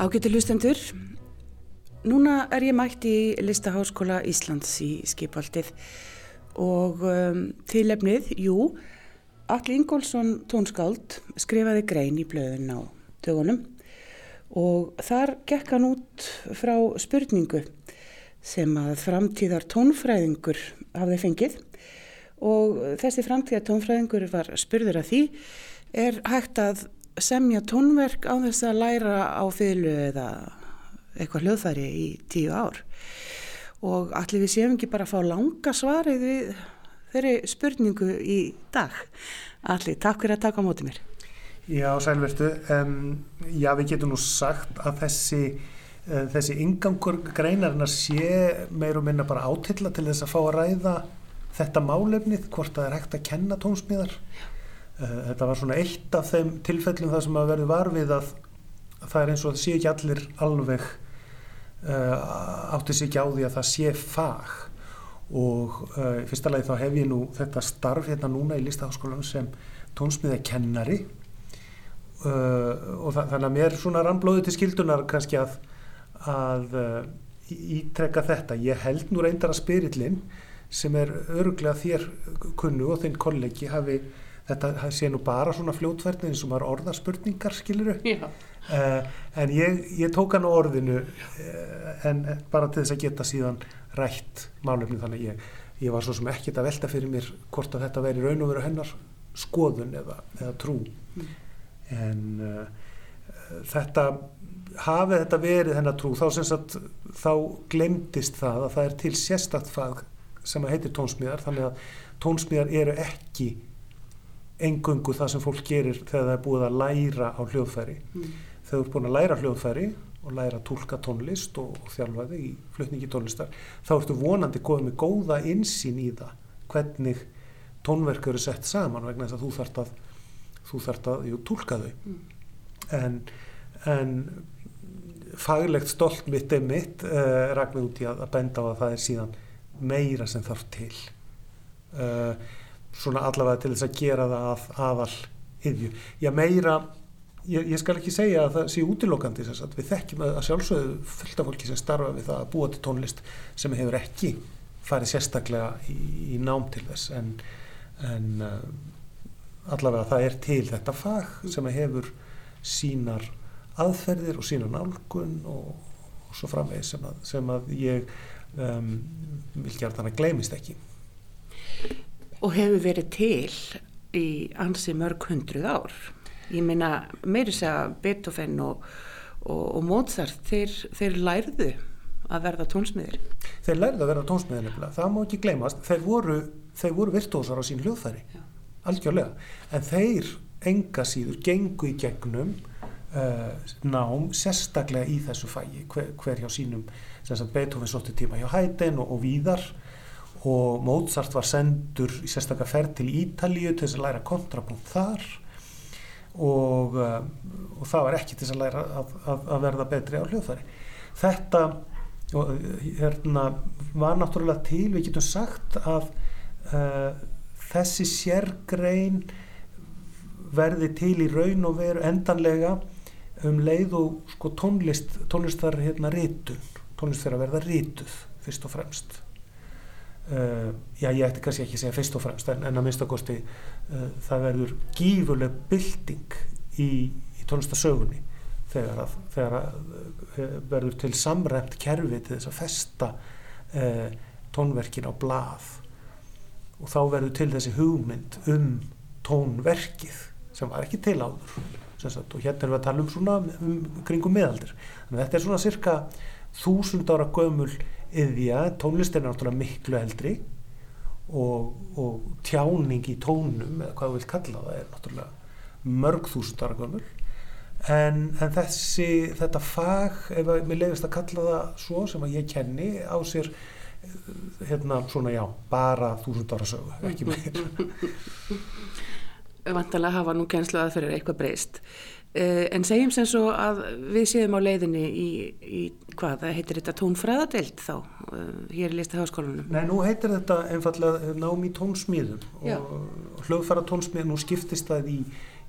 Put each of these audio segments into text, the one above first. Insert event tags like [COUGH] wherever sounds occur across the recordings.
Ágættu hlustendur, núna er ég mætt í Listaháskóla Íslands í skipaldið og um, tilefnið, jú, Alli Ingólfsson tónskáld skrifaði grein í blöðun á dögunum og þar gekk hann út frá spurningu sem að framtíðar tónfræðingur hafði fengið og þessi framtíðar tónfræðingur var spurður að því er hægt að semja tónverk á þess að læra á fylgu eða eitthvað hljóðfæri í tíu ár. Og allir við séum ekki bara að fá langa svarið við þeirri spurningu í dag. Allir, takk fyrir að taka á móti mér. Já, sælvertu um, já, við getum nú sagt að þessi uh, þessi ingangur greinarinn að sé meir og minna bara átilla til þess að fá að ræða þetta málefnið, hvort það er hægt að kenna tónsmíðar. Já þetta var svona eitt af þeim tilfellum það sem að verði varfið að það er eins og það sé ekki allir alveg uh, átti sig ekki á því að það sé fag og uh, fyrsta lagi þá hef ég nú þetta starf hérna núna í listaháskólanum sem tónsmiðakennari uh, og þannig að mér svona rannblóði til skildunar kannski að, að ítrekka þetta. Ég held nú reyndar að spyrillin sem er öruglega þér kunnu og þinn kollegi hafi þetta sé nú bara svona fljótverðin eins og maður orðarspurningar skiluru uh, en ég, ég tók hann á orðinu uh, en bara til þess að geta síðan rætt málefni þannig ég, ég var svo sem ekkit að velta fyrir mér hvort að þetta veri raun og veru hennar skoðun eða, eða trú. Mm. en uh, þetta hafið þetta verið hennar trú þá sagt þá glemdist það að það er til sérstakt fag sem heitir tónsmíðar þannig að tónsmíðar eru ekki engungu það sem fólk gerir þegar það er búið að læra á hljóðfæri mm. þegar þú ert búin að læra hljóðfæri og læra að tólka tónlist og, og þjálfaði í flutningi tónlistar þá ertu vonandi góðið með góða insýn í það hvernig tónverk eru sett saman vegna þess að þú þart að þú þart að, jú, tólka þau mm. en, en faglegt stolt mitt er mitt uh, ragnar út í að, að benda á að það er síðan meira sem þarf til uh, svona allavega til þess að gera það að aðal yfju. Já meira, ég, ég skal ekki segja að það sé útilokandi þess að við þekkjum að sjálfsögðu fylgta fólki sem starfa við það að búa til tónlist sem hefur ekki farið sérstaklega í, í nám til þess. En, en uh, allavega það er til þetta fag sem hefur sínar aðferðir og sínar nálgun og, og svo framvegið sem, sem að ég um, vil gera þannig að gleymist ekki og hefur verið til í ansi mörg hundruð ár. Ég meina, meiri segja Beethoven og, og, og Mozart, þeir, þeir lærðu að verða tónsmiðir. Þeir lærðu að verða tónsmiðir nefnilega, það má ekki gleymast. Þeir voru, þeir voru virtuósar á sín hljóðfæri, Já. algjörlega. En þeir enga síður gengu í gegnum uh, nám sérstaklega í þessu fægi, hver, hver hjá sínum, Beethoven sótti tíma hjá Haydn og, og víðar og Mozart var sendur í sérstaklega ferð til Ítalíu til þess að læra kontrapunkt þar. Og, uh, og það var ekki til þess að læra að, að, að verða betri á hljóðfæri. Þetta og, hérna, var náttúrulega til, við getum sagt að uh, þessi sérgrein verði til í raun og veru endanlega um leið og sko, tónlist, tónlist þar hérna rítun, tónlist að verða rítuð fyrst og fremst Uh, já ég ætti kannski ekki að segja fyrst og fremst en, en að minnstakosti uh, það verður gífurleg bilding í, í tónlistasögunni þegar, að, þegar að, uh, verður til samræmt kerfi til þess að festa tónverkin á blað. Og þá verður til þessi hugmynd um tónverkið sem var ekki til áður og hérna erum við að tala um svona um, kringum meðaldir þannig að þetta er svona cirka þúsund ára gömul yðja, tónlist er náttúrulega miklu eldri og, og tjáning í tónum eða hvað þú vilt kalla það er náttúrulega mörg þúsundar gömul. En, en þessi þetta fag, ef mér leiðist að kalla það svo sem að ég kenni á sér hérna svona já, bara þúsundar að sögu, ekki meir [LAUGHS] Vantalega hafa nú kennslu að fyrir eitthvað breyst en segjum sem svo að við séum á leiðinni í, í hvað, heitir þetta tónfræðadelt þá, uh, hér í lista háskólanum? Nei, nú heitir þetta einfallega nám í tónsmíðum Já. og hljóðfæra tónsmíðum, nú skiptist það í,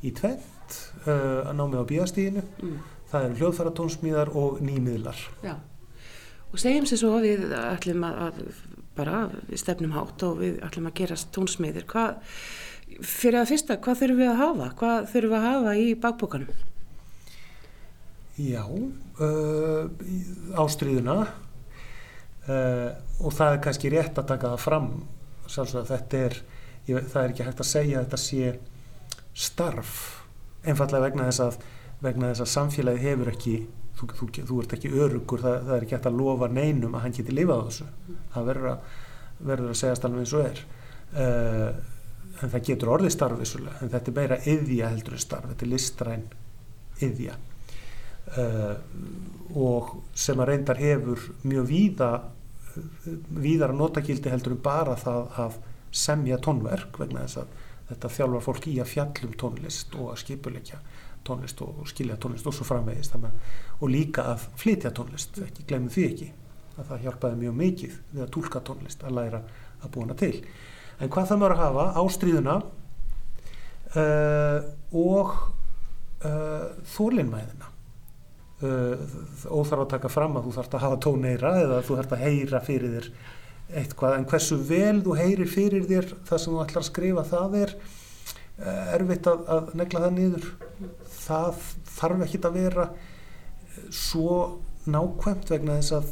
í tvent uh, að námi á bíastíðinu Mm. það eru hljóðfæratónsmíðar og nýmiðlar Já. Og segjum sér svo við ætlum að, að bara við stefnum hátt og við ætlum að gerast tónsmiðir. Hvað, fyrir að fyrsta, hvað þurfum við að hafa? Hvað þurfum við að hafa í bakbókanum? Já, uh, ástríðuna uh, og það er kannski rétt að taka það fram sjálfsög að þetta er ég, það er ekki hægt að segja að þetta sé starf einfallega vegna þess að vegna þess að samfélagi hefur ekki þú, þú, þú ert ekki örugur það, það er ekki hægt að lofa neinum að hann geti lifað á þessu það verður að, verður að segjast alveg eins og er uh, en það getur orðið starf vissulega en þetta er meira yðja heldur en starf þetta er listræn yðja uh, og sem að reyndar hefur mjög víða víðara notakildi heldur en bara það að semja tónverk vegna þess að þetta þjálfar fólk í að fjallum tónlist og að skipuleikja tónlist og skilja tónlist og svo framvegist og líka að flytja tónlist ekki glemum því ekki að það hjálpaði mjög mikið við að tólka tónlist að læra að búna til en hvað það maður að hafa ástríðuna uh, og uh, þólinmæðina uh, óþarf að taka fram að þú þarfst að hafa tóneira eða þú þarfst að heyra fyrir þér eitthvað. En hversu vel þú heyrir fyrir þér það sem þú ætlar að skrifa það er erfitt að, að negla það niður. Það þarf ekki að vera svo nákvæmt vegna þess að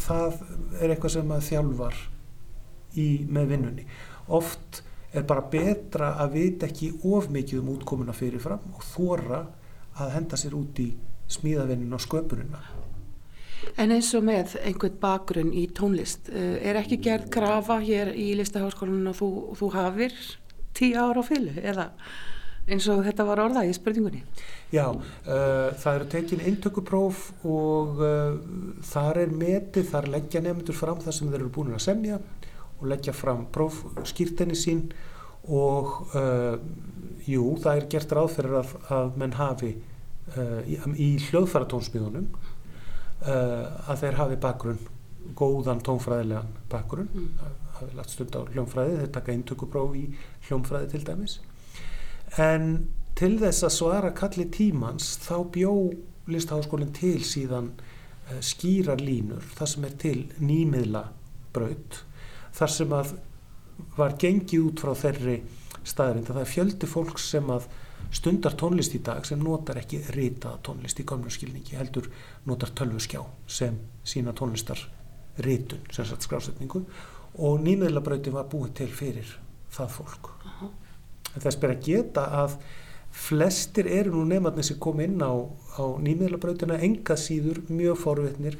það er eitthvað sem að þjálfar í, með vinnunni. Oft er bara betra að vita ekki of mikið um útkomuna fyrirfram og þóra að henda sér út í smíðavinnin og sköpunina. En eins og með einhvern bakgrunn í tónlist, uh, er ekki gerð krafa hér í listaháskólanum og þú, þú hafir tíu ára á fylgu eða eins og þetta var orðað í spurningunni? Já, uh, það eru tekin eintökupróf og uh, þar er metið, þar leggja nefndur fram það sem þeir eru búin að semja og leggja fram prófskýrtenni sín og uh, jú, það er gert ráð fyrir að, að menn hafi í, í hljóðfæratónsmiðunum að þeir hafi bakgrunn, góðan tónfræðilegan bakgrunn, mm. hafi lagt stund á hljónfræði, þeir taka eintökupróf í hljónfræði til dæmis. En til þess að svara kalli tímans þá bjó listaháskólinn til síðan uh, skýrar línur þar sem er til nýmiðla braut þar sem að var gengið út frá þeirri staðrind að það er fjöldi fólks sem að stundar tónlist í dag sem notar ekki ritaða tónlist í gamlu skilningi heldur notar tölvuskjá sem sína tónlistar ritun, sem sagt skrásetningu og nýmiðla brautin var búið til fyrir það fólk uh -huh. þess ber að geta að flestir eru nú nefnarnir sem kom inn á, á nýmiðlabrautina enga síður mjög forvitnir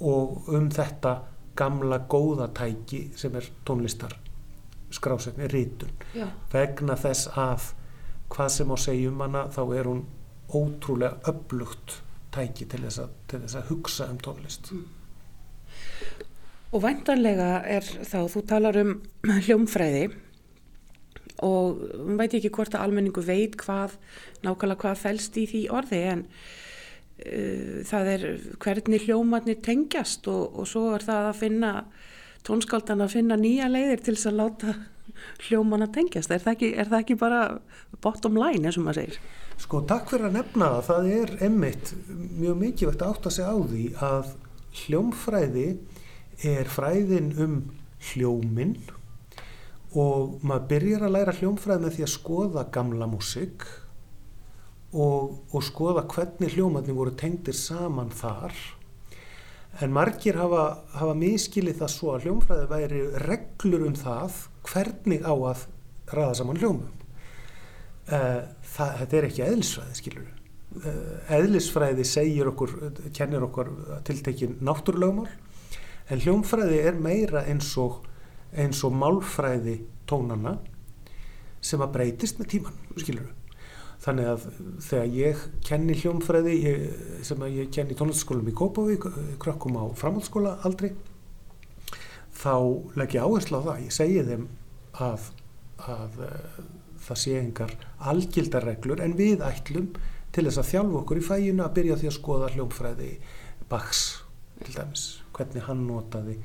og um þetta gamla góða tæki sem er tónlistar skrásetni, rítun Já. vegna þess að hvað sem á segjum hana þá er hún ótrúlega öflugt tæki til þess að, til þess að hugsa um tónlist mm. Og væntanlega er þá, þú talar um [CLEARS THROAT] hljómfræði og veit ekki hvort að almenningu veit hvað, nákvæmlega hvað fælst í því orði en það er hvernig hljómarnir tengjast og, og svo er það að finna tónskáldan að finna nýja leiðir til þess að láta hljóman að tengjast. Er það ekki, er það ekki bara bottom line eins og maður segir? Sko takk fyrir að nefna það, það er emmitt mjög mikilvægt að átta sig á því að hljómfræði er fræðin um hljóminn og maður byrjar að læra hljómfræði með því að skoða gamla músik og, og skoða hvernig hljómarnir voru tengdir saman þar. En margir hafa, hafa miskilið það svo að hljómfræði væri reglur um það hvernig á að ræða saman hljómum. Það, þetta er ekki eðlisfræði skilur eðlisfræði segir okkur, kennir okkur tiltekin náttúrlögumál en hljómfræði er meira eins og eins og málfræði tónana sem að breytist með tíman, skilur þannig að þegar ég kenni hljómfræði ég, sem að ég kenni tónlistaskólum í Kópavík krökkum á framhaldsskóla aldrei þá legg ég áherslu á það. Ég segi þeim að, að uh, það sé engar algildarreglur en við ætlum til þess að þjálfu okkur í fæinu að byrja því að skoða hljómfræði Bachs til dæmis, hvernig hann notaði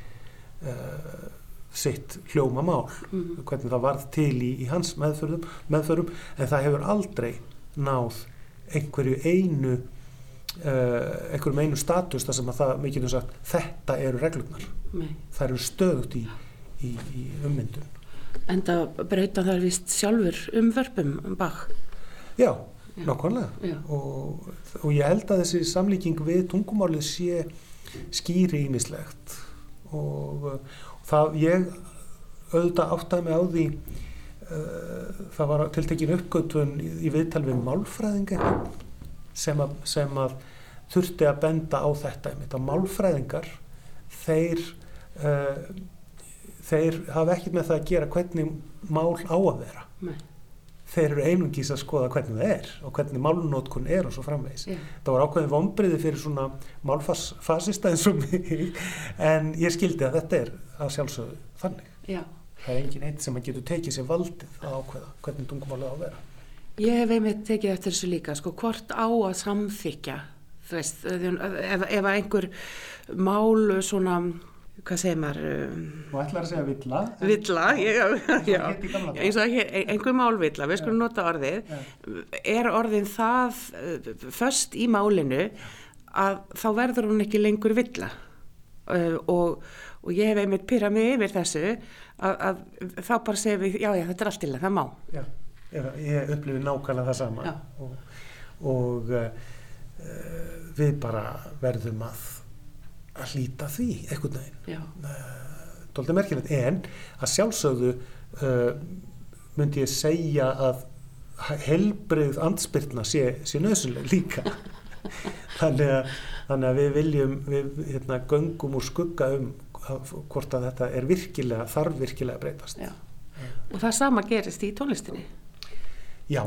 uh, sitt hljómamál Mhm. hvernig það varð til í, í hans meðförum, meðförum en það hefur aldrei náð einhverju einu uh, einhverjum einu status þar sem að það mikið um sagt þetta eru reglurnar Nei. það eru stöðut í, í, í ummyndun Enda breyta þar vist sjálfur um vörpum um bak. já, Já. nákvæmlega Já. og, og ég held að þessi samlíking við tungumálið sé skýri ímislegt og það ég auðvitað áttaði mig á því uh, það var tiltekin uppgötun í, í viðtal við málfræðing einhvern sem að, sem að þurfti að benda á þetta að málfræðingar þeir uh, þeir hafa ekkert með það að gera hvernig mál á að vera Nei. Þeir eru einungis að skoða hvernig það er og hvernig málunótkun er og svo framvegis Já. það var ákveðin vombriði fyrir svona málfassista eins og mig en ég skildi að þetta er að sjálfsögðu þannig Já. það er engin eitt sem að getur tekið sér valdið að ákveða hvernig tungumálið á að vera Ég hef einmitt tekið eftir þessu líka, sko, hvort á að samþykja, þú veist, ef, ef einhver mál svona, hvað segir maður, og ætlar að segja villa, ég, já, daga. eins og hér, einhver málvilla, við skulum nota orðið, Já. er orðin það uh, föst í málinu að þá verður hún ekki lengur villa uh, og, og ég hef einmitt pyrrað mig yfir þessu að, að þá bara segir við, já, já, þetta er allt til það má. Já, ég, ég upplifi nákvæmlega það sama Já. og, og uh, við bara verðum að, að hlýta því einhvern veginn. Já, dóldi merkilegt. En að sjálfsögðu uh, myndi ég segja að helbrið andspyrna sé, sé nöðsynlega líka. [LAUGHS] Þannig að, þannig að við viljum við hérna, göngum úr skugga um hvort að þetta er virkilega þarf virkilega að breytast. Já. Og það sama gerist í tónlistinni. já,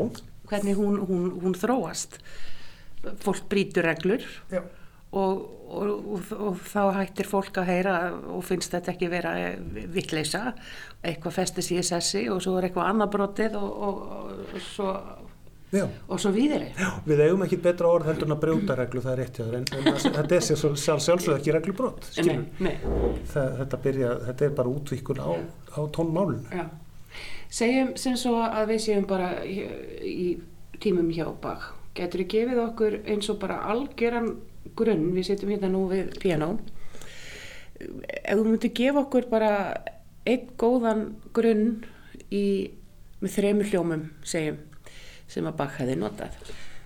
hvernig hún, hún, hún þróast. Fólk brýtur reglur. Já, og, og, og, þá hættir fólk að heyra og finnst þetta ekki vera vittleisa eitthvað festis í sessi og svo er eitthvað annað brotið og, og, svo, já. og svo víðri Já, við eigum ekki betra orð heldur en að brjóta reglu, það er rétt hjá þér, en, en þetta er sjálfsögð ekki reglubrot, skilur. nei, nei, Það, þetta, þetta er bara útvíkun á, á tónmálinu. segjum sem svo að við séum bara í, tímum hjá bak getur þið gefið okkur eins og bara algjöran grunn, við sitjum hérna nú við piano. Ef þú myndir gefa okkur bara einn góðan grunn í, með þremur hljómum segjum, sem að Bach hefði notað.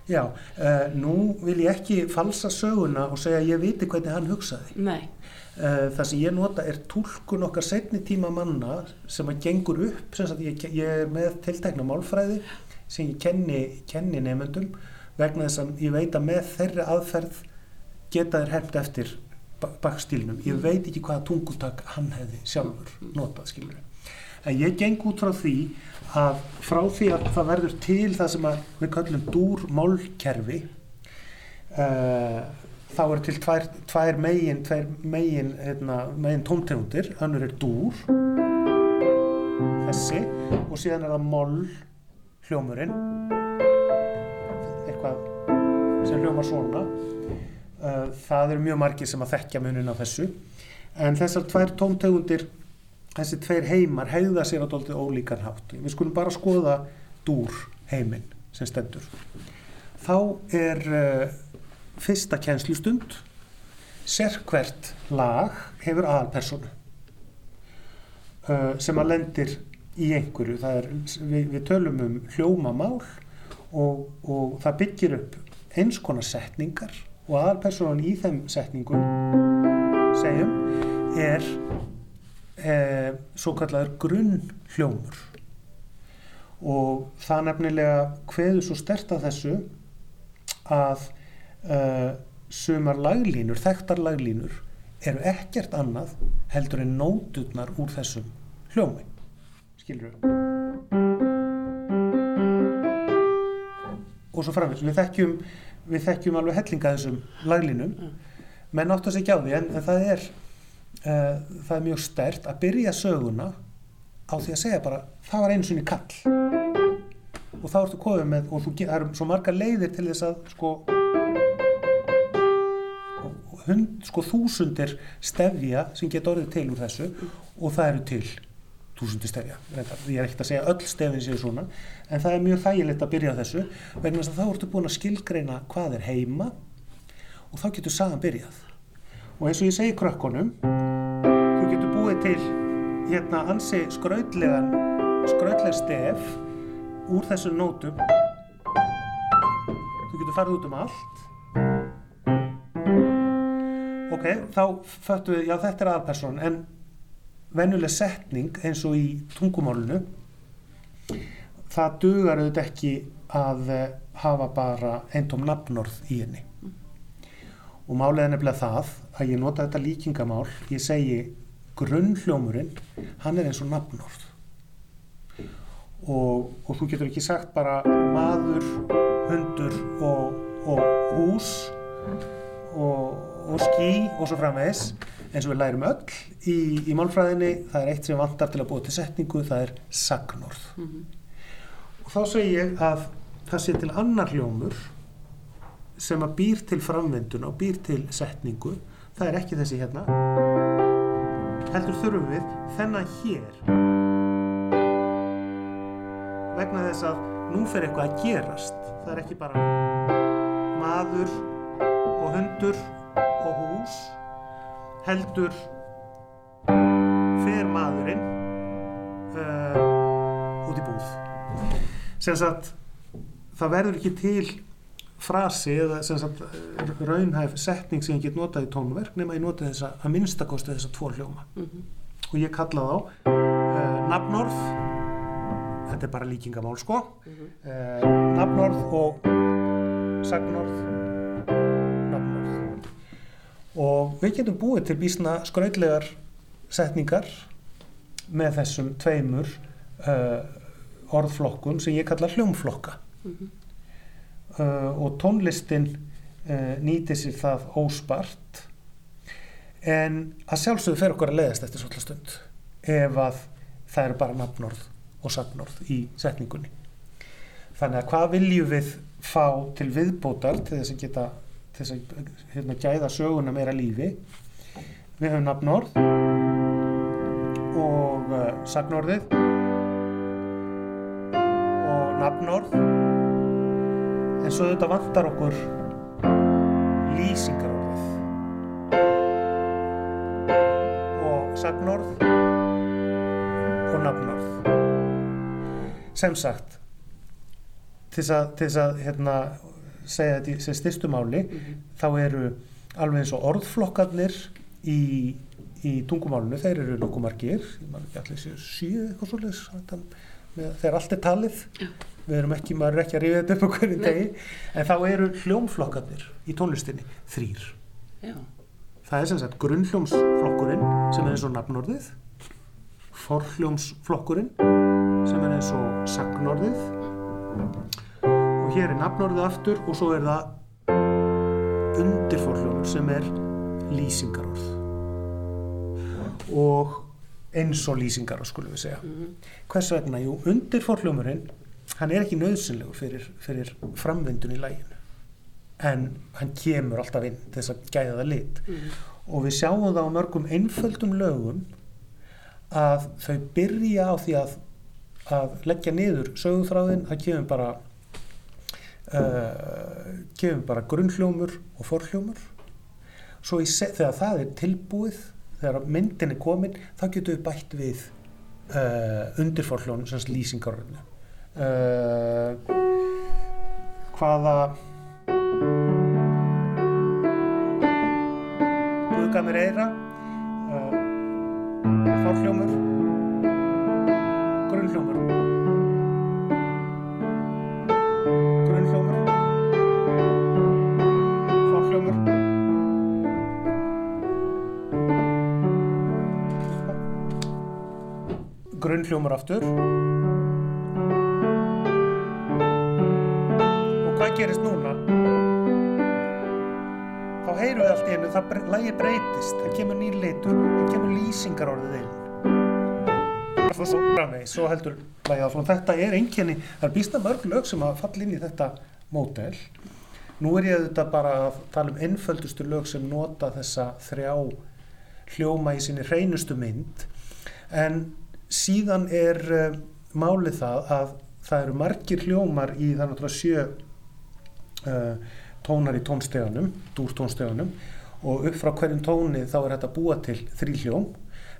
Já, uh, nú vil ég ekki falsa söguna og segja að ég viti hvernig hann hugsaði. Nei, Uh, það sem ég nota er túlkun okkar setni tíma manna sem að gengur upp, sem sagt ég, ég er með tiltekna málfræði sem ég kenni, kenni nefndum vegna þess að ég veit að með þeirri aðferð geta þér hefnt eftir bakstílnum. Ég veit ekki hvaða tungutak hann hefði sjálfur notað, skilur. En ég geng út frá því að frá því að það verður til það sem við kallum dúr-málkerfi uh, þá eru til tvær, tvær megin, tvær megin, hérna, megin tóntegundir, önnur er dúr, þessi, og síðan er það moll hljómurinn, eitthvað sem hljómar svona. Uh, það eru mjög margir sem að þekkja munin af þessu, en þessar tvær tóntegundir, þessi tveir heimar hegða sér á doldið ólíkan hátt. Við skulum bara skoða dúr heiminn sem stendur. Þá er uh, fyrsta kjenslustund sérkvert lag hefur aðalpersonu uh, sem að lendir í einhverju er, við, við tölum um hljómamál og, og það byggir upp eins konar setningar og aðalpersonan í þeim setningum segjum er eh, svo kallar grunn hljómur og það nefnilega hveður svo stert að þessu að uh, sumar laglínur, þekktar laglínur eru ekkert annað heldur en nóturnar úr þessum hljómi. Skilur og svo framvegis. Við þekkjum, við þekkjum alveg hellinga þessum laglínum. Menn áttu að segja á því en, en það er uh, það er mjög stert að byrja söguna á því að segja bara það var einu sinni kall. Og þá ertu komið með og þú, það eru svo margar leiðir til þess að sko hund, sko þúsundir stefja sem geta orðið til úr þessu og það eru til túsundu stefja, ég er ekkert að segja öll stefin séu svona, en það er mjög þægilegt að byrja á þessu, vegna þess að þá ertu búin að skilgreina hvað er heima og þá getur sagan byrjað. Og eins og ég segi krökkunum þú getur búið til hérna ansi skraudlegan skraudleg stef úr þessum nótum. Þú getur farið út um allt. Ok, þá föttu við, já þetta er aðalperson en venjuleg setning eins og í tungumálunu það dugar auðvitað ekki að eh, hafa bara eintóm nafnorð í henni. Og málið er nefnilega það að ég nota þetta líkingamál ég segi grunnhljómurinn hann er eins og nafnorð. Og, og þú getur ekki sagt bara maður, hundur og, og hús og, og skí og svo framvegs eins og við lærum öll í, í málfræðinni, það er eitt sem vantar til að búa til setningu, það er sagnorð. Mm -hmm. Og þá segi ég að það sé til annar hljómur sem að býr til framvenduna og býr til setningu, það er ekki þessi hérna, heldur þurfum við þennan hér vegna þess að nú fer eitthvað að gerast, það er ekki bara maður og hundur og hús heldur fer maðurinn uh, út í búð. Sem sagt það verður ekki til frasi eða sagt raunhæf setning sem ég get notað í tónverk nema ég notað þessa að minnstakosti þessa tvo hljóma. Mm -hmm. og ég kalla þá uh, nafnorð. Þetta er bara líkingamál sko. Mm -hmm. uh, nafnorð og sagnorð og við getum búið til bísna skrautlegar setningar með þessum tveimur uh, orðflokkun sem ég kalla hljómflokka mm -hmm. uh, og tónlistin uh, nýti sér það óspart en að sjálfsögðu fer okkur að leiðast eftir svolítið stund ef að það eru bara nafnorð og sagnorð í setningunni þannig að hvað viljum við fá til viðbótar til þess að geta þess að hérna, gæða söguna meira lífi. Við höfum nafnorð og uh, sagnorðið. Og nafnorð en svo þetta vantar okkur lýsingarorðið. Og sagnorð og nafnorð. Sem sagt til þess að, til þess að hérna segja þetta sem styrstum-máli mm -hmm. þá eru alveg eins og orðflokkarnir í, í tungumálunu, þeir eru nokkuð margir ég man ekki allir séu síðu eitthvað svolítið allt er talið ja. við erum ekki, maður er ekki að ríða þetta upp á hverju degi, en þá eru hljómflokkarnir í tónlistinni þrýr Já. það er sem sagt grunnhljómsflokkurinn sem er eins og nafnorðið forhljómsflokkurinn sem er eins og sagnorðið og hér er nafnorðið aftur og svo er það undirforhljómur sem er lýsingarorð. Og eins og lýsingarorð skulum við segja. -hmm. hvers vegna? Jú, undirforhljómurinn hann er ekki nöðsynlegur fyrir, fyrir framvindun í læginu en hann kemur alltaf inn þess að gæða það lit. Mm og við sjáum það á mörgum einföldum lögum að þau byrja á því að að leggja niður sögúþráðin, það kemur bara uh, gefum bara grunnhljómur og forhljómur. Svo þegar það er tilbúið þegar myndin er komin þá getum við bætt við uh, undirforhljónum sem lýsingaröfnu uh, hvaða Guðgamir eira forhljómur grunnhljómar aftur. Og hvað gerist núna? Þá heyrum við allt í hennu það lægi breytist, það kemur nýr litur það kemur lýsingar orðið inn og svo framvegis svo heldur lægi áfram, þetta er einkenni það er býsta mörg lög sem að falla inn í þetta mótel nú er ég auðvitað bara að tala um einföldustu lög sem nota þessa þrjá hljóma í sinni hreinustu mynd. En síðan er uh, málið það að það eru margir hljómar í það náttúrulega sjö uh, tónar í tónsteganum, dúr tónsteganum og upp frá hverjum tóni þá er þetta búa til þrý hljóm.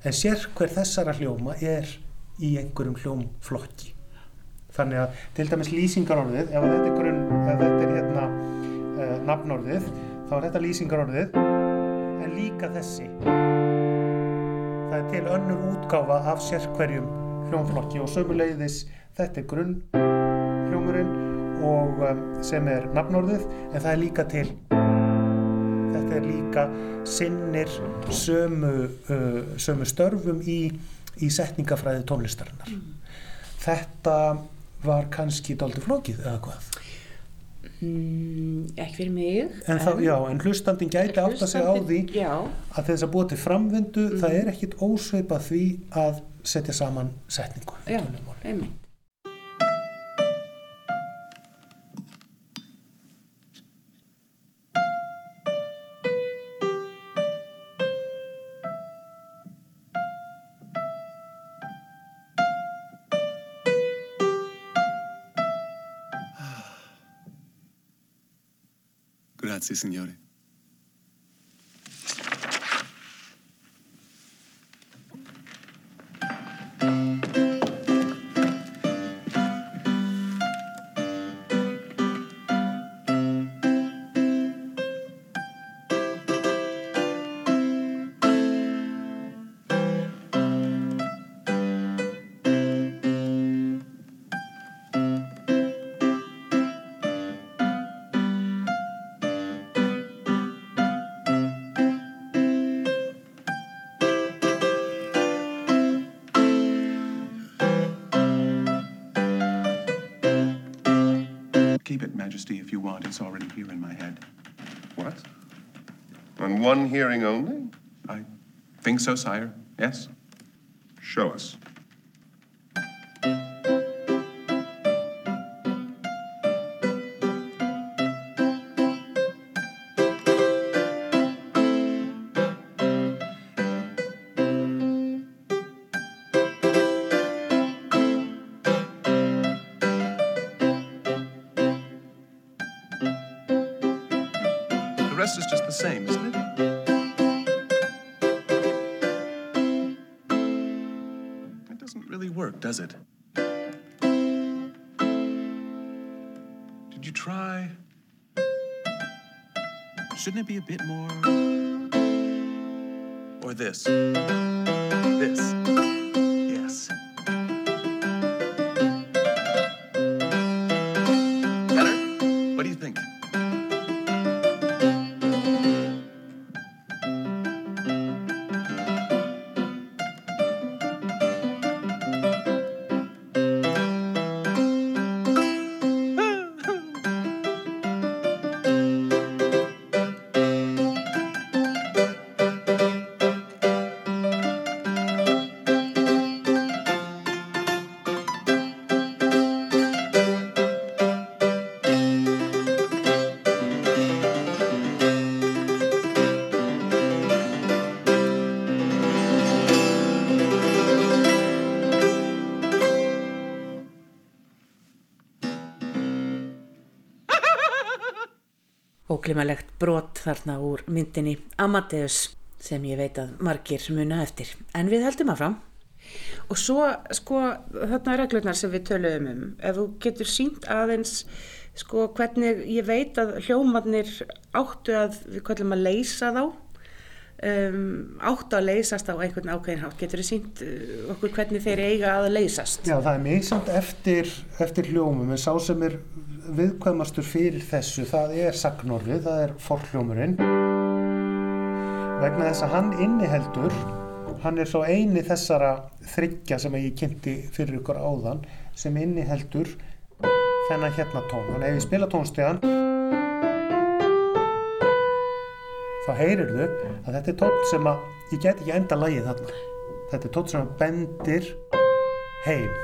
En sér hver þessara hljóma er í einhverjum hljómflokki. Þannig að til dæmis lýsingarorðið ef þetta er, grunn, ef þetta er hérna uh, nafnorðið þá er þetta lýsingarorðið en líka þessi það er til önnur útgáfa af sérkverjum hljómflokki og sömuleiðis þetta er grunn hljómurinn og um, sem er nafnorðið en það er líka til þetta er líka sinnir sömu, uh, sömu störfum í, í setningafræði tónlistarinnar mm. þetta var kannski daldur flókið eða hvað? Mm, ekki fyrir mig en, en, þá, já, en hlustandin gæti átt að segja á því já. að þess að búa til framvindu mm. það er ekkit ósveipa því að setja saman setningu Já, einmitt Sí, signore. Majesty, if you want. It's already here in my head. What? On one hearing only? I think so, sire. Yes. Show us. Óglimalegt brot þarna úr myndinni Amadeus sem ég veit að margir muna eftir. En við heldum að fram. Og svo, sko, þarna er reglurnar sem við töluðum um. Ef þú getur sínt aðeins, sko, hvernig ég veit að hljómanir áttu að, við kallum að leysa þá, um, áttu að leysast á einhvern ákveðin hátt. Getur þið sínt uh, okkur hvernig þeir eiga að leysast? Já, það er mjög samt eftir, eftir hljómum, en sá sem er viðkvæmastur fyrir þessu það er sagnorðið, það er forhljómurinn vegna þess að hann inniheldur hann er svo eini þessara þryggja sem ég kynnti fyrir ykkur áðan sem inniheldur þennan hérna tón þannig að ef þá heyrir þau að þetta er tón sem að ég get ekki enda lagið þarna. Þetta er tón sem að bendir heim.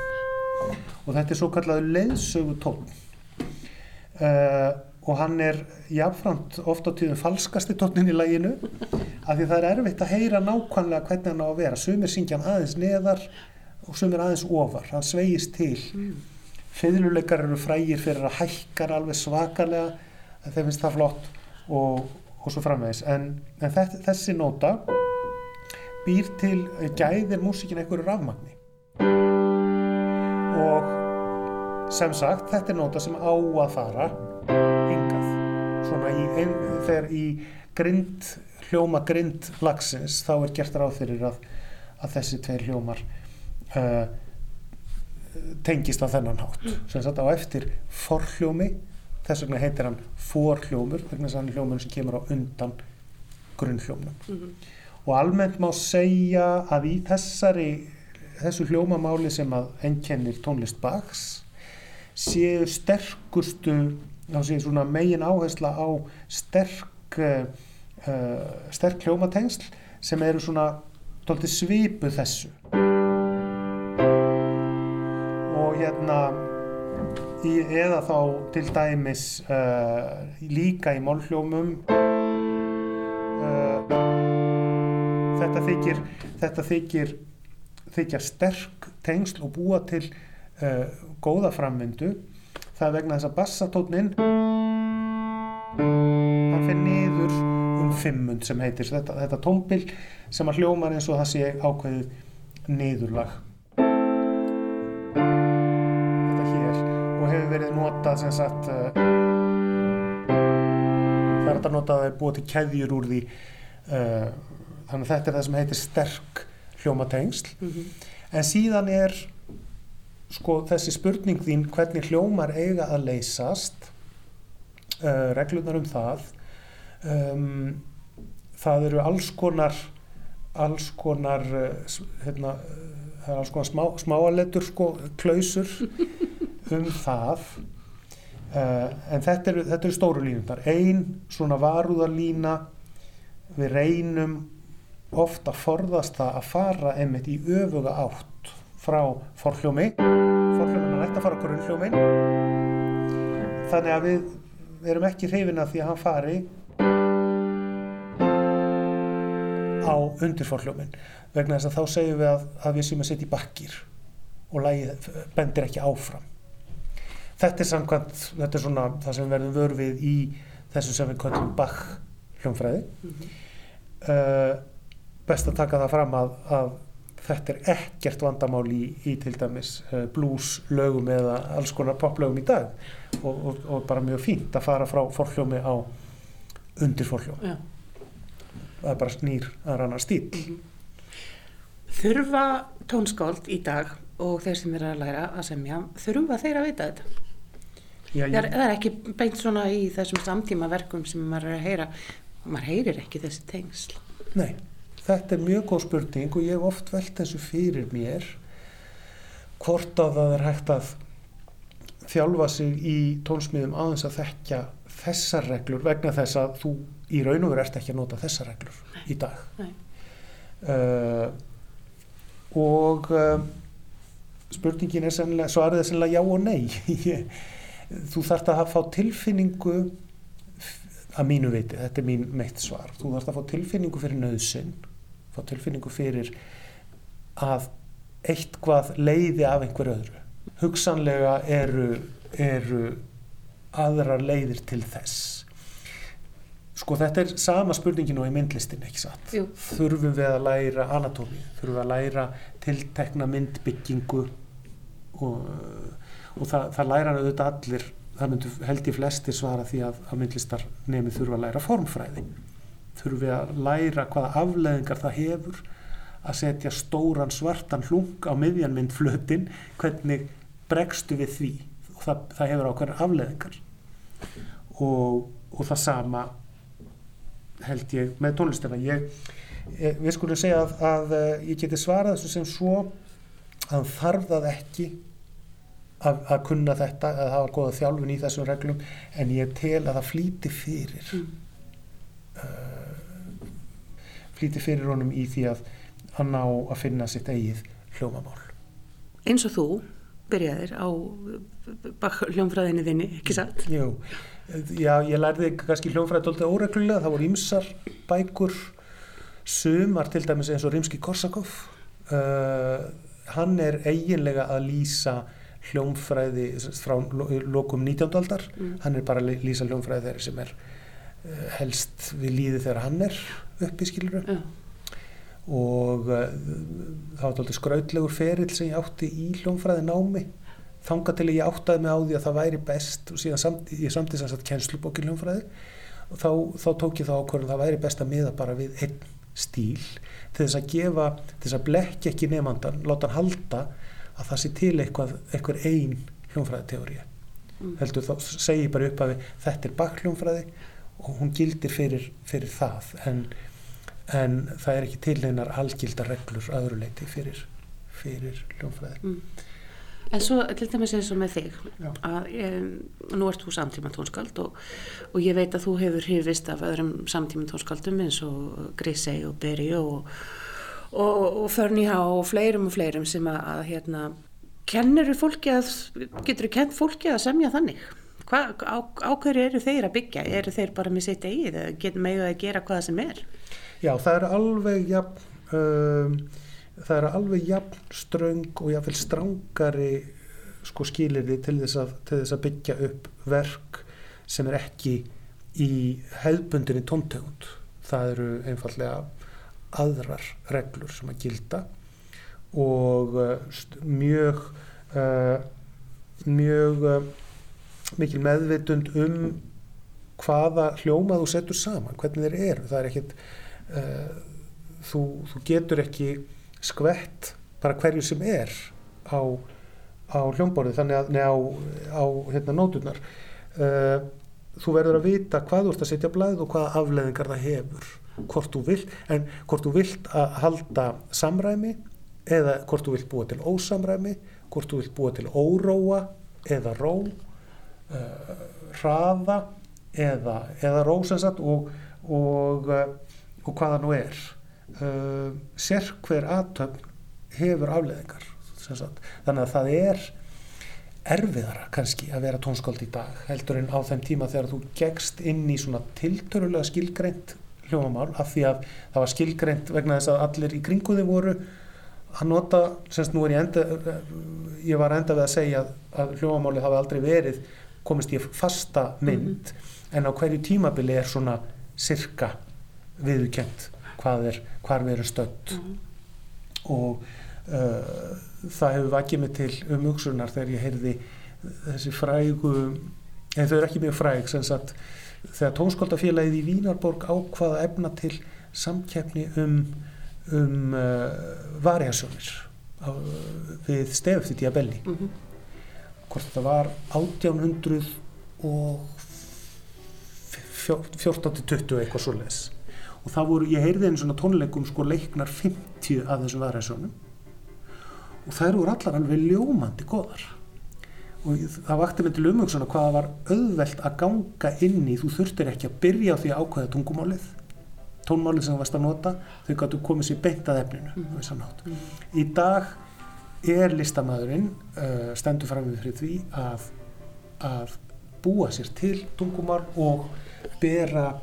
Og þetta er svo kallað leðsögu tón uh, og hann er jáfnframt oft á tíðum falskasti tónnin í læginu af því það er erfitt að heyra nákvæmlega hvernig hann á að vera. Sumir syngja hann aðeins neðar og sumir aðeins ofar, hann sveigist til. Mm. fiðluleikar eru frægir fyrir að hækkar alveg svakalega. Þeim finnst það flott og, og svo framvegis. En, en þess, þessi nóta býr til gæðir músikin einhverju rafmagni. Og sem sagt þetta er nóta sem á að fara hingað. Svona í, ein, þegar í grind hljóma grind lagsins þá er gert ráð fyrir að, að þessi tveir hljómar uh, tengist á þennan hátt. Sem sagt á eftir forhljómi þess vegna heitir hann forhljómur vegna þess að hann er hljómur sem kemur á undan grunnhljómnum mm -hmm. og almennt má segja að í þessari þessu hljómamáli sem að ennkennir tónlist Bachs séu sterkustu séu svona megin áhersla á sterk uh, sterk hljómatengsl sem eru svona svipu þessu og hérna í, eða þá til dæmis uh, líka í málhljómum. Uh, þetta þykir þetta þykir þykja sterk tengsl og búa til uh, góða framvindu. Það er vegna þess að bassatónin hann fyrir niður um fimmund sem heitir þetta, þetta tómbil sem að hljómar eins og það sé ákveðið niðurlag verið notað sem sagt uh, það er þetta notað að það er búið til keðjur úr því uh, þannig að þetta er það sem heitir sterk hljómatengsl mm -hmm. en síðan er sko þessi spurning þín hvernig hljómar eiga að leysast uh, reglunar um það um, það eru alls konar alls konar hérna, það er alls konar smá, smáalettur sko, klausur [LAUGHS] um það uh, en þetta eru, þetta eru stóru línundar einn svona varúðarlína við reynum ofta forðast það að fara einmitt í öfuga átt frá forhljómi. Forhljómin er nætt að fara okkur um hljómin þannig að við, erum ekki hrifina því að hann fari á undirforhljómin vegna þess að þá segjum við að, að við séum að setja í bakkir og lægið bendir ekki áfram þetta er samkvæmt, þetta er svona það sem verðum vörfið í þessu sem við kallum Bach hljómfræði mm -hmm. uh, best að taka það fram að, að þetta er ekkert vandamál í, í til dæmis uh, blues lögum eða alls konar poplögum í dag og, og, og bara mjög fínt að fara frá forhljómi á undir forhljómi ja. það er bara snýr að ranna stíl mm -hmm. Þurfa tónskáld í dag og þeir sem eru að læra að semja þurfa þeir að vita þetta Já, það, er, það er ekki beint svona í þessum samtíma verkum sem maður er að heyra. Maður heyrir ekki þessi tengsl. Nei, þetta er mjög góð spurning og ég hef oft velt þessu fyrir mér hvort að það er hægt að þjálfa sig í tónsmíðum aðeins að þekkja þessar reglur vegna þess að þú í raun og veru ert ekki að nota þessar reglur Nei. í dag. Uh, og uh, spurningin er sennilega, svarið er sennilega já og nei. [LAUGHS] Ég þú þarfst að fá tilfinningu að mínu viti, þetta er mín meitt svar. Þú þarfst að fá tilfinningu fyrir nöðsinn fá tilfinningu fyrir að eitthvað leiði af einhver öðru. Hugsanlega eru, eru aðrar leiðir til þess. Sko þetta er sama spurningin og í myndlistin ekki satt? Jú. þurfum við að læra anatómi þurfum við að læra tiltekna myndbyggingu og og það, það læra auðvitað allir það myndu held í flesti svara því að, að myndlistar nefnir þurfa að læra formfræði. Þurfi að læra hvaða afleðingar það hefur að setja stóran svartan hlung á miðjanmyndflötin hvernig bregstu við því? Og það, það hefur ákveðin afleðingar og, og það sama held ég með tónlistina. Ég, ég, við skulum segja að, að ég geti svarað þessu sem svo að þarf það ekki að, að kunna þetta, að hafa goða þjálfun í þessum reglum en ég tel að það flýti fyrir mm. uh, flýti fyrir honum í því að hann á að finna sitt eigið hljómamál. Eins og þú byrjaðir á hljónfræðinni þinni, ekki satt? Jú, já, ég lærði kannski hljónfræði doldið óreglulega, það voru ymsar bækur, sumar til dæmis eins og Rimski Korsakov, uh, hann er eiginlega að lýsa hljónfræði frá lo- lokum 19. aldar, Mm. hann er bara að lýsa hljónfræði þeirri sem er uh, helst við líði þegar hann er uppi skiluru Já, og uh, það var doldið skrautlegur ferill sem ég átti í hljónfræði námi þanga til ég áttaði mig á því að það væri best og síðan samt, ég samti þess að kennslubókin hljónfræði og þá, þá tók ég þá ákvörðum að það væri best að miða bara við einn stíl til þess að gefa, til þess að blekja ekki nefnandan, láta hann halda að það sé til eitthvað, eitthvað ein hljónfræðiteóri Mm. heldur þá segi ég bara upp að þetta er bakhljónfræði og hún gildir fyrir, fyrir það en, en það er ekki til neinar algildar reglur að öðru leiti fyrir, fyrir hljónfræði Mm. En svo til dæmis eins og með þig Já. að um, nú ert þú samtíma tónskald og, og ég veit að þú hefur hrifist af öðrum samtíma tónskaldum eins og Grisei og Beri og, og, og Förniha og fleirum og fleirum sem að, að hérna, kennir fólki að getur þú kent fólki að semja þannig? Hva, á, á hverju eru þeir að byggja? Eru þeir bara með sitt eigið eða getur megið að gera hvað sem er? Já, það er alveg jafn, um, það er alveg jafn ströng og jafnvel strángari sko skilirði til þess, að, til þess að byggja upp verk sem er ekki í hefðbundinni tóntegund. Það eru einfallega aðrar reglur sem að gilda og st- mjög uh, mjög uh, mikil meðvitund um hvaða hljóma þú setur saman, hvernig þeir eru. Það er ekkit þú, þú getur ekki skvett bara hverju sem er á, á hljómborðið þannig að á, á hérna, nóturnar þú verður að vita hvað þú ert að setja blæð og hvaða afleðingar það hefur hvort þú vilt, en hvort þú vilt að halda samræmi eða hvort þú vilt búa til ósamræmi hvort þú vilt búa til óróa eða ró uh, hraða eða, eða rósansat og, og, uh, og hvaða nú er. Uh, sér hver aðtöfn hefur afleðingar þannig að það er erfiðara kannski að vera tónskáld í dag heldur en á þeim tíma þegar þú gegst inn í svona tiltörulega skilgreint hljómamál af því að það var skilgreint vegna þess að allir í kringuði voru að nota, semst nú er ég enda ég var enda við að segja að, að hljómamálið hafi aldrei verið komist í fasta mynd en á hverju tímabili er svona sirka viðukent hvað er, hvar við erum stödd. Og uh, það hefur vakið mig til umhugsunar þegar ég heyrði þessi frægu en þau eru ekki mjög fræg sem sagt þegar tónskóldafélagið í Vínarborg ákvaða efna til samkeppni um, um uh, variasjónir á, við stefið Diabelli. Mm -hmm. hvort þetta var 1800 og 14-20 eitthvað svo les og það voru, ég heyrði einu svona tónleikum sko leiknar 50 af þessum variasjónum og þær voru allar alveg ljómandi góðar og það vakti mig til umhugsunar hvað það var auðvelt að ganga inn í. Þú þurftir ekki að byrja á því að ákveða tungumálið. Tónmálið sem þú varst að nota þau gáttu komið sér beint að efninu mm. í dag er listamæðurinn uh, stendur fram við fyrir því að, að búa sér til tungumál og bera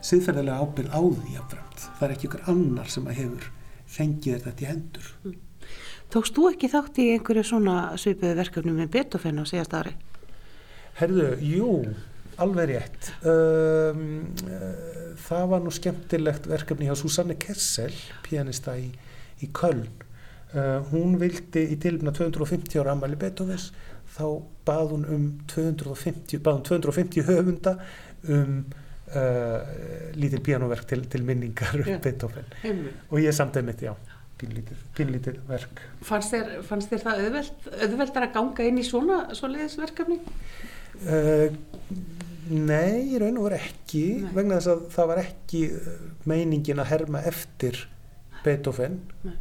siðferðilega ábyrð á því jafnframt. það er ekki ykkur annar sem að hefur fengið þetta í hendur Tókst þú ekki þátt í einhverju svona svipuðu verkefni með Beethoven á síðast ári? Herðu, jú, alveg rétt. Um, uh, það var nú skemmtilegt verkefni hjá Susanne Kessel, pianista í, í Köln. Uh, hún vildi í tilbyrna 250 ára ammali Beethovens, þá bað hún um 250, bað hún 250 höfunda um uh, lítil pianoverk til, til minningar um. Beethoven. Einmitt. Og ég samt einmitt, já, pínlítið, pínlítið verk. Fannst þér, fannst þér það auðvelt, auðveldar að ganga inn í svona svoleiðisverkefni? Uh, nei, í raun og veru ekki Nei. vegna þess að það var ekki uh, meiningin að herma eftir Beethoven Nei.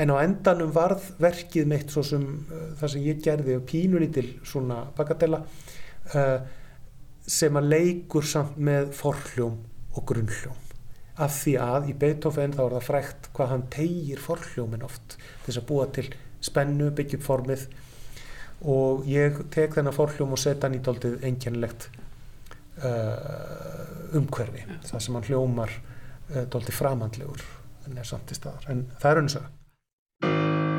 en á endanum varð verkið mitt svo sem uh, það sem ég gerði og pínulítil svona bagatella uh, sem að leikur samt með forhljóm og grunnhljóm af því að í Beethoven þá er það frækt hvað hann tegir forhljómin oft þess að búa til spennu, byggja upp formið. Og ég tek þennan forhljóm og setja hann í daldið einkennilegt uh, umhverfi það sem hann hljómar uh, daldið framhandlegur en er samt í staðar. En það er önnsa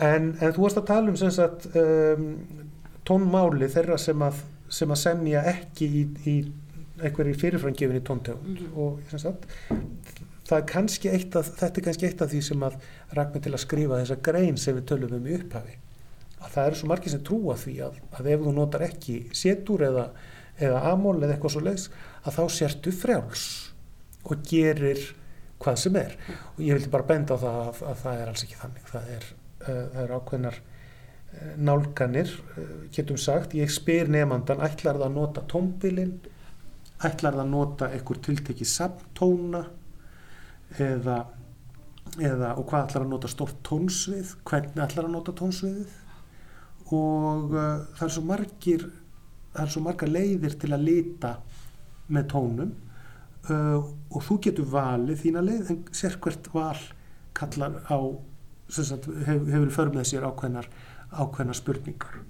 En, en þú varst að tala um sagt um, tónmáli þeirra sem að, sem að semja ekki í, í einhverjir fyrirframgefin í tóntegund. Mhm. og sagt það er kannski eitt af, þetta er kannski eitt af því sem að rak mig til að skrifa þessa grein sem við tölum um í upphafi. Að það eru svo margir sem trúa því að, að ef þú notar ekki setur eða, eða amól eða eitthvað svo leiðs að þá sértu frjáls og gerir hvað sem er. Og ég vildi bara benda á það að, að það er alls ekki þannig. Það er, það er ákveðnar uh, nálganir uh, getum sagt, ég spyr nefnandan ætlar það að nota tónbilin? Ætlar það að nota einhver tiltekið samtóna eða, eða og hvað ætlar að nota stórt tónsvið? Hvernig ætlar að nota tónsviðið? Og uh, það er svo margir það er svo margar leiðir til að lita með tónum. Uh, og þú getur valið þína leið en sérkvært val kallar á sagt, hef, hefur för með sér ákveðnar ákveðnar spurningar.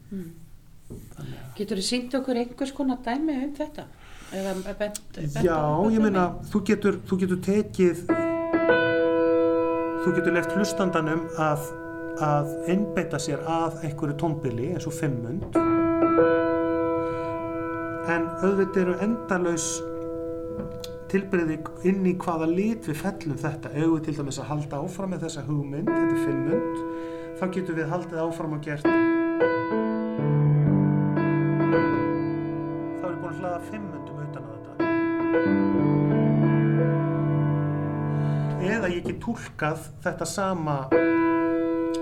Að Getur þið sínt okkur einhvers konar dæmi um þetta? Eða bent, bent Já, ég meina, þú getur, þú getur tekið þú getur left hlustandanum að, að einbeita sér að einhverju tónbili eins og fimmund en auðvitað eru endalaus tilbreyði inn í hvaða lit við fellum þetta. Ef við til dæmis að halda áfram með þessa hugmynd þetta er fimmund þá getur við haldið áfram og gert þá er ég búin að hlaða fimmundum utan að þetta. Eða ég get túlkað þetta sama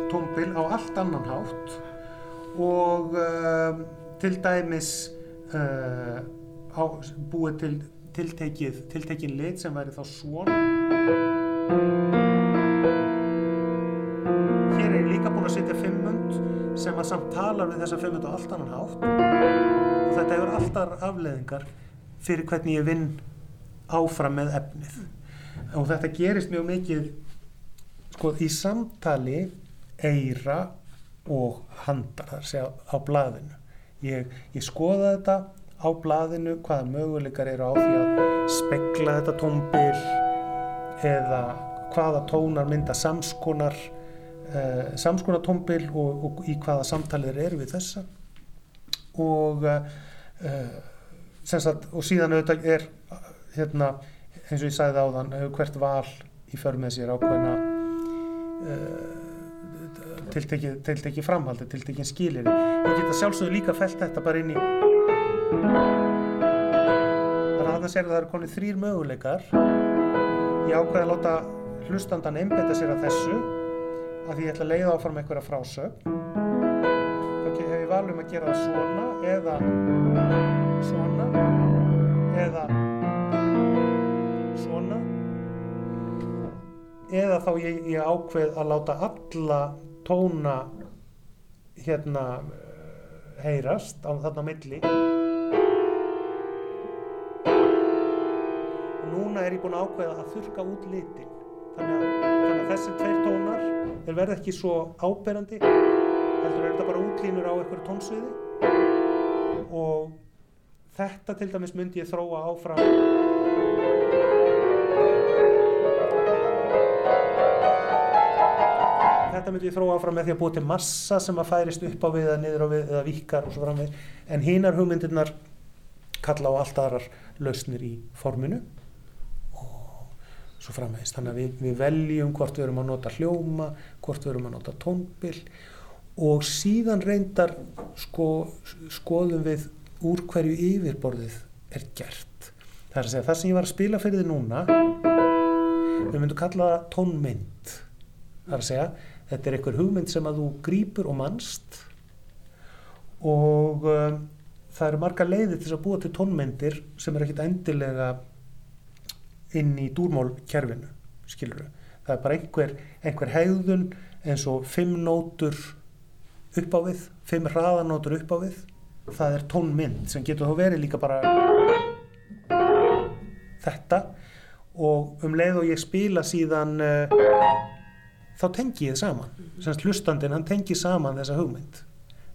tónbil á allt annan hátt og uh, til dæmis uh, á, búið til tiltekið, tiltekin lit sem væri þá svona. Hér er ég líka búin að setja fimmund sem að samt talar við þessa fimmund á allt annan hátt. Og þetta hefur alltaf afleðingar fyrir hvernig ég vinn áfram með efnið. Og þetta gerist mjög mikið sko í samtali eira og handar þar segja á blaðinu. Ég, ég skoða þetta á blaðinu hvaða möguleikar eru á því að spekla þetta tónbil eða hvaða tónar mynda samskonar uh, samskonar tónbil og, og í hvaða samtalir eru við þessa. Og uh, sagt, og síðan auðvitað er hérna, eins og ég sagði áðan hefur hvert val í för með sér ákveðna uh, tiltekið, tiltekið framhaldi, tiltekið skilir ég geta sjálfsögðu líka felt þetta bara inn í þannig að þarna sér það eru konið þrýr möguleikar. Ég ákveði að láta hlustandan einbetta sér að þessu að því ég ætla að leiða áfram einhverja frásögn. Þá hef ég valum að gera það svona eða svona eða svona eða þá ég, ég ákveð að láta alla tóna hérna heyrast á þarna milli núna er ég búinn að ákveða að þurka út litin. Þannig að, þannig að þessi tveir tónar þeir verða ekki svo áberandi heldur er þetta bara útlínur á einhverju tónsviði. Og þetta til dæmis myndi ég þróa áfram. Þetta myndi ég þróa áfram með því að búa til massa sem að færist upp á við eða niður á við eða vikar og svo framvegis. En hinar hugmyndirnar kalla á allt aðrar lausnir í forminu svo framvegis. Þannig að við, við veljum hvort við erum að nota hljóma hvort við erum að nota tónbil og síðan reyndar sko, skoðum við úr hverju yfirborðið er gert. Það er að segja það sem ég var að spila fyrir þið núna við myndum kalla það tónmynd. Það er að segja þetta er einhver hugmynd sem að þú grýpur og manst og um, það eru marga leiðir til að búa til tónmyndir sem er ekkit endilega inn í dúrmálkerfinu skilur það er bara einhver, einhver hegðun eins og fimm nótur upp á við, fimm hraðanótur upp á við. Það er tónmynd sem getur þá verið líka bara þetta. Og um leið og ég spila síðan uh, þá tengi ég það saman semst hlustandinn hann tengi saman þessa hugmynd.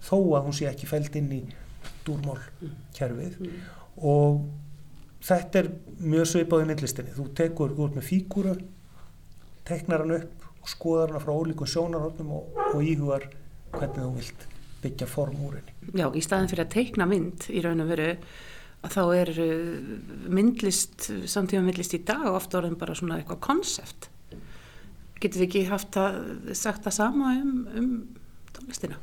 Þó að hún sé ekki fælt inn í dúrmál kerfið og þetta er mjög svipað í myndlistinni. Þú tekur út með fígúru teknar hann upp og skoðar hann frá ólíkum sjónarhóttnum og, og íhugar hvernig þú vilt byggja form úr henni. Já, í staðin fyrir að teikna mynd í raun og veru að þá er uh, myndlist, samtíma myndlist í dag ofta orðin bara svona eitthvað konsept. Getur við ekki haft að sagt það sama um, um tónlistina?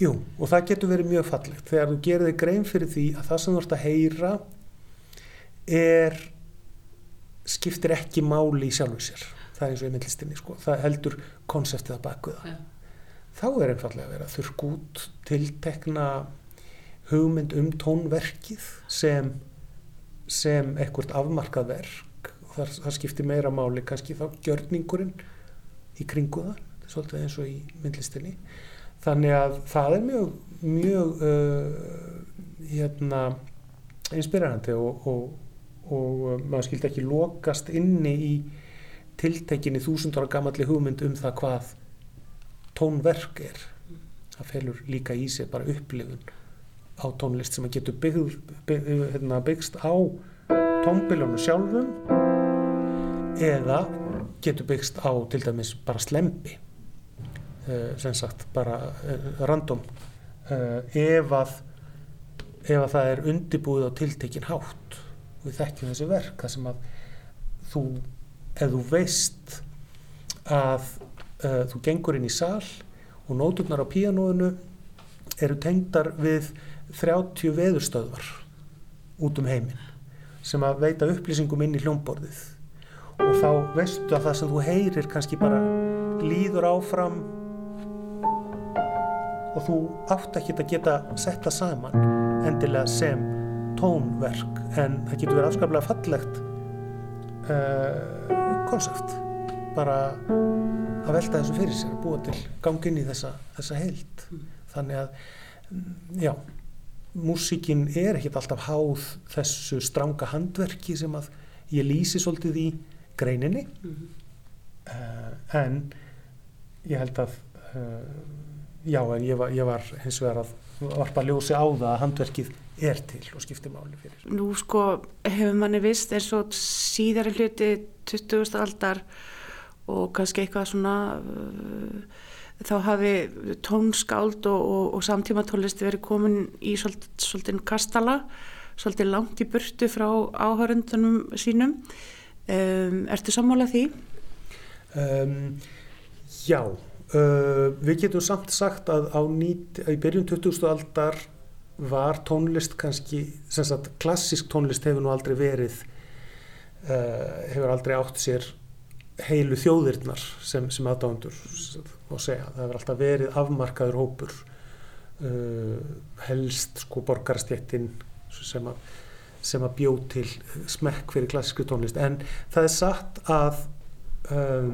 Jú, og það getur verið mjög fallegt. Þegar þú gerir þig grein fyrir því að það sem þú ert að heyra er skiptir ekki máli í sjálfur sér. Það er eins og í myndlistinni sko. það heldur konseptið að baku það. Já. þá er einfallega að vera þurrk út tiltekna hugmynd um tónverkið sem sem ekkert afmarkað verk. Og það, það skiptir meira máli kannski þá gjörningurinn í kringu það. Svolítið eins og í myndlistinni. Þannig að það er mjög mjög uh, hérna inspirerandi og, og, og uh, maður skildi ekki lokast inni í tiltekinni þúsundara gamalli hugmynd um það hvað tónverk er. Það felur líka í sig bara upplifun á tónlist sem að getur byggð, bygg, hérna, byggst á tónbiljónu sjálfum eða getur byggst á til dæmis bara slempi uh, sem sagt bara uh, random uh, ef að ef að það er undibúið á tiltekin hátt við þekkjum þessi verk það sem að þú ef þú veist að uh, þú gengur inn í sal og nóturnar á píanóinu eru tengdar við 30 veðurstöðvar út um heiminn sem að veita upplýsingum inn í hljómborðið. Og þá veistu að það sem þú heyrir kannski bara líður áfram og þú átt ekki að geta sett það saman endilega sem tónverk en það getur verið afskaplega fallegt uh, konsept. Bara að velta þessu fyrir sér að búa til gangin í þessa, þessa heild. Þannig að mm, já, músíkin er ekkert alltaf háð þessu stranga handverki sem að ég lýsi svolítið í greininni. Uh, en ég held að uh, já, en ég var, ég var hins vegar að varpa ljósi á það að handverkið er til og skiptir máli fyrir Nú sko hefur manni vist eins og síðari hluti 20. aldar og kannski eitthvað svona uh, þá hafi tónskáld og, og, og samtíma tónlist verið komin í svolítið, svolítið kastala, svolítið langt í burtu frá áhörundunum sínum. Um, ertu sammála því? Um, já, uh, við getum samt sagt að á nýt, í byrjun 20. aldar var tónlist kannski, sem sagt klassisk tónlist hefur nú aldrei verið uh, hefur aldrei átt sér heilu þjóðirnar sem, sem aðdándur og segja, það hefur alltaf verið afmarkaður hópur uh, helst sko borgarstjettin sem að, að bjó til smekk fyrir klassísku tónlist en það er satt að um,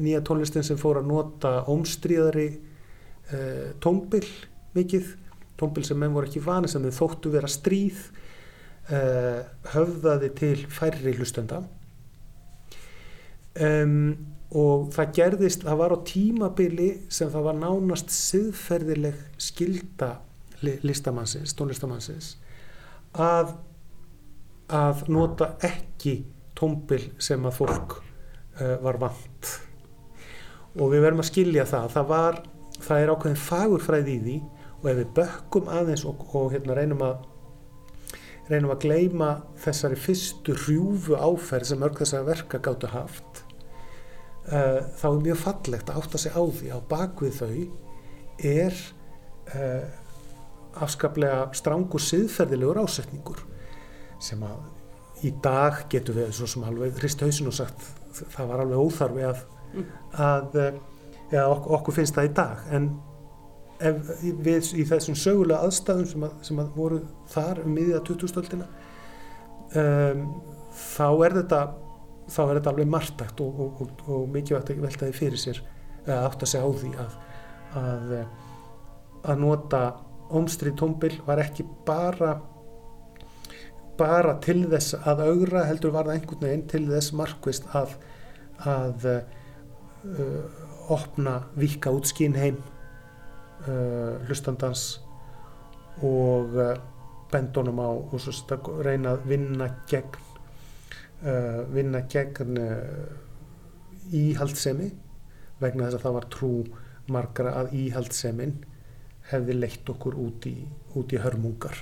nýja tónlistin sem fór að nota ómstríðari uh, tónbil mikið, tónbil sem menn voru ekki vani sem þau þóttu vera stríð uh, höfðaði til færri hlustenda. Um, og það gerðist, það var á tímabili sem það var nánast siðferðileg skilda listamannsins, tónlistamannsins að að nota ekki tómbil sem að fólk var vant. Og við verðum að skilja það. Það, var, það er ákveðin fagurfræði í því og ef við bökkum aðeins og, og hérna reynum að reynum að gleima þessari fyrstu hrjúfu áferð sem örg þessari verka gáttu haft uh, þá er mjög fallegt að átta sig á því á bakvið þau er uh, afskaplega strangur siðferðilegur ásetningur sem að í dag getur við svo sem alveg hrist hausin og sagt það var alveg óþarfi að, að ja, ok okkur finnst það í dag. En ef, við í þessum sögulega aðstæðum sem að, sem að voru þar um miðja 2000-stöldina um, þá er þetta þá er þetta alveg margtækt og, og, og, og mikilvægt að velta því fyrir sér að átta sig á því að að, að nota ómstrið tómbil var ekki bara bara til þess að augra heldur var það einhvern veginn til þess markvist að að uh, opna vika út skinn heim uh, hlustandans og uh, bendunum á og svo reyna að vinna gegn uh, vinna gegn íhaldsemi vegna þess að það var trú margra að íhaldsemin hefði leitt okkur út í, út í hörmungar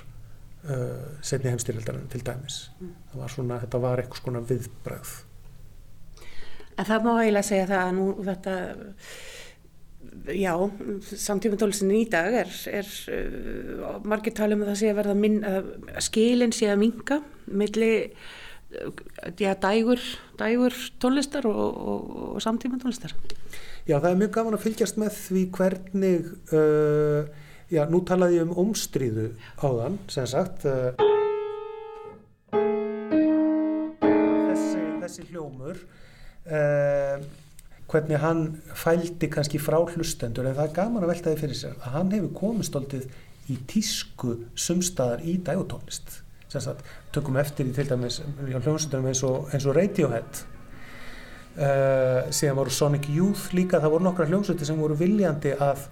uh, setni heimstyrjaldarinn til dæmis. Mm. var svona, þetta var eitthvað svona viðbræð En það má eiginlega segja það að nú þetta já, samtíma tólistin í dag er, er uh, margir talum að það sé að verða minn, að skilin sé að minga milli já, dægur, dægur tónlistar og, og, og samtíma tónlistar Já, það er mjög gaman að fylgjast með því hvernig uh, já, nú talaði ég um ómstríðu áðan, sem sagt uh, þessi, þessi hljómur uh, hvernig hann fældi kannski frá hlustendur en það er gaman að velta því fyrir sér að hann hefur komist aldrei í tísku sumstaðar í dægutónlist sagt, tökum eftir í til dæmis hljómsundunum eins og, eins og Radiohead Uh, síðan voru Sonic Youth líka það voru nokkra hljómsveitir sem voru viljandi að,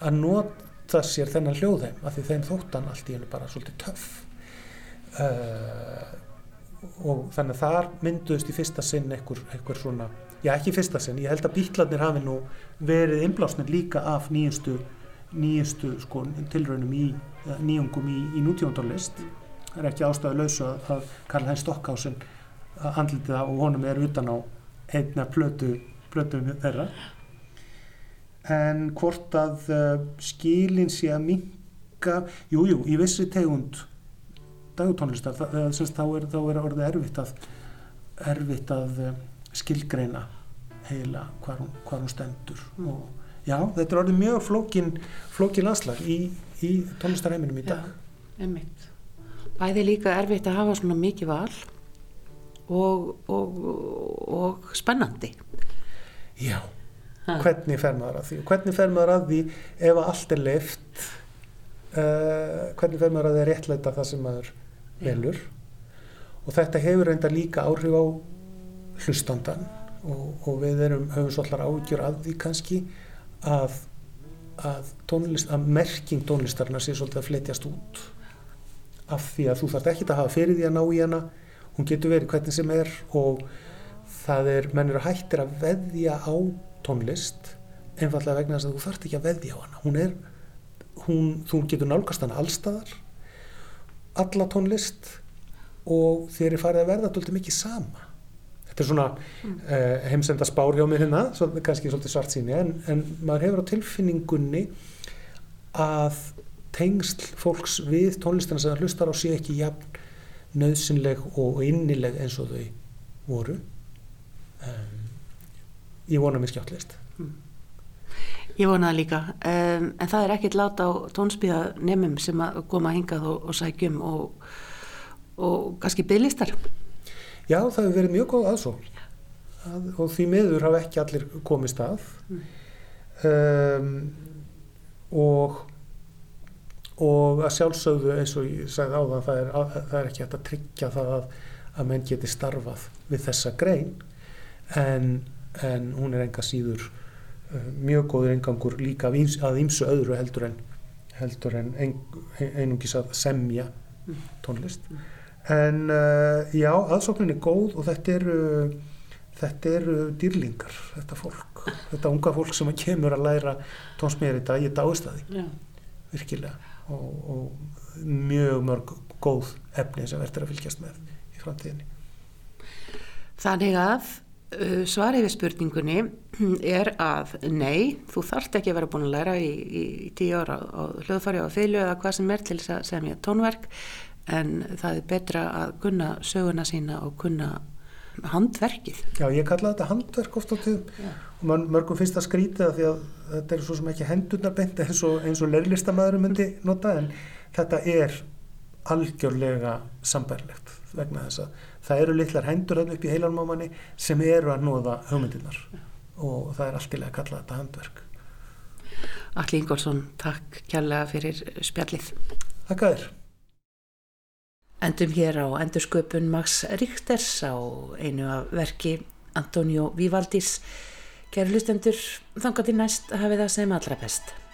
að nota sér þennan hljóðheim af því þeim þóttan allt í hennu bara svolítið töff. Uh, og þannig að þar mynduðist í fyrsta sinn einhver, einhver svona, já ekki fyrsta sinn ég held að bítlarnir hafi nú verið innblásnir líka af nýjustu sko tilraunum í nýjungum í, í nútífandorlist það er ekki ástæðu lausu að Karl Heinz Stockhausen andlitið það og honum er utan á einna plötu, plötu þeirra en hvort að uh, skilin sé að minka jújú, í vissi tegund dagutónlistar þá er, þá er orðið erfitt að erfitt að uh, skilgreina heila hvar hún, hvar hún stendur mm. og já, þetta er orðið mjög flókin flókin landslag í, í tónlistarheiminum í dag já, Bæði líka erfitt að hafa svona mikið val og, og, og spennandi Já. Hvernig fer maður að því? Hvernig fer maður að því ef allt er leift uh, hvernig fer maður að því að réttleita það sem maður velur? Og þetta hefur reynda líka áhrif á hlustandan og, og við erum, höfum svolítið ágjör að því kannski að, að, tónlist, að merking tónlistarna sé svolítið að fletjast út af því að þú þarf ekki að hafa fyrir því að ná í hana. Hún getur verið hvernig sem er og það er, menn eru hættir að veðja á tónlist einfallega vegna þess að þú þarft ekki að veðja á hana. Hún er, hún, þú getur nálgast hana allstaðar alla tónlist og þeir eru farið að verða alltaf mikið sama. Þetta er svona mm. uh, heimsenda spár hjá mér hérna svo, kannski svolítið svart síni en, en maður hefur á tilfinningunni að tengsl fólks við tónlistina sem það hlustar á sé ekki jafn nöðsynleg og innileg eins og þau voru um, ég vona mér skjáttlist Ég vona það líka, um, en það er ekkit láta á tónspíða nefnum sem að koma hingað og, og sækjum og, og kannski bygglistar. Já, það hefur verið mjög góð aðsókn. Að, og því miður hafa ekki allir komist að um, og og að sjálfsögðu eins og ég sagði áðan það er, að, það er ekki hægt að tryggja það að, að menn geti starfað við þessa grein en, en hún er enga síður uh, mjög góður engangur líka að ýmsu öðru heldur en heldur en ein, einungis að semja tónlist. En uh, já, aðsóknin er góð og þetta eru þetta eru dýrlingar þetta fólk, þetta unga fólk sem kemur að læra tónsmíðar í dag, ég dáist að því virkilega. Og, og mjög mörg góð efni sem verður að fylgjast með í framtíðinni. Þannig að svarið við spurningunni er að nei, þú þarft ekki að vera búin að læra í, í, í tíu ára á hljóðfæri og fylgu eða hvað sem er til þess að semja tónverk en það er betra að kunna söguna sína og kunna handverkið. Já, ég kalla þetta handverk oft á tíðum. Og mörgum finnst það skrítið af því að þetta er svo sem ekki hendurnar beint eins og, og leirlistamæður myndi nota en þetta er algjörlega sambærlegt vegna þess að það eru litlar hendur þarna upp í heilanmámanni sem eru að nóða hugmyndirnar og það er allt í lega að kalla þetta handverk. Alli Ingólfsson, takk kjærlega fyrir spjallið. Þakka þér. Endum hér á endursköpun Max Richters á einu af verki Antonio Vivaldis. Kæru hlustendur, þangað til næst hafið það sem allra best.